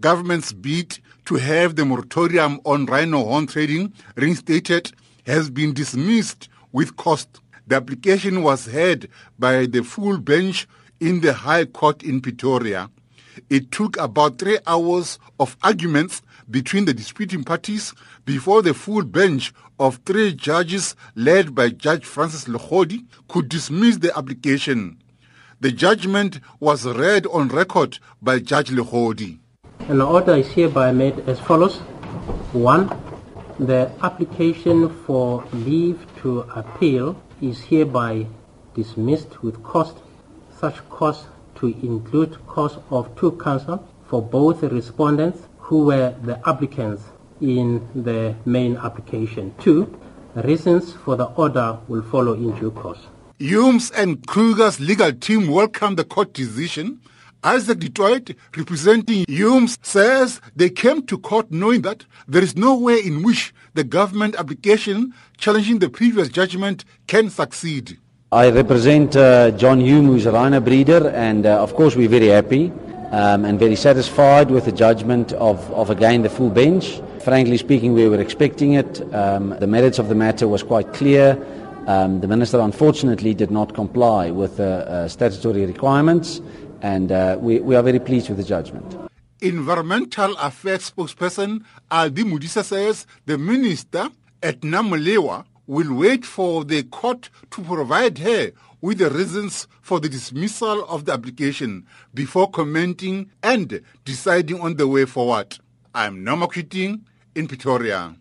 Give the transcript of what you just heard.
Government's bid to have the moratorium on rhino horn trading reinstated has been dismissed with cost. The application was heard by the full bench in the High Court in Pretoria. It took about three hours of arguments between the disputing parties before the full bench of three judges led by Judge Francis Legodi could dismiss the application. The judgment was read on record by Judge Legodi. An order is hereby made as follows. One, the application for leave to appeal is hereby dismissed with cost, such cost to include cost of two counsel for both respondents who were the applicants in the main application. Two, reasons for the order will follow in due course. Hume's and Kruger's legal team welcome the court decision. Isaac Detroit, representing Humes, says they came to court knowing that there is no way in which the government application challenging the previous judgment can succeed. I represent uh, John Hume, who's a rhino breeder, and uh, of course we're very happy um, and very satisfied with the judgment of, of again the full bench. Frankly speaking, we were expecting it. Um, the merits of the matter was quite clear. Um, the minister unfortunately did not comply with the uh, statutory requirements, and uh, we, we, are very pleased with the judgment. Environmental Affairs spokesperson Albi Modise says the minister Edna Molewa will wait for the court to provide her with the reasons for the dismissal of the application before commenting and deciding on the way forward. I'm Norma Keating in Pretoria.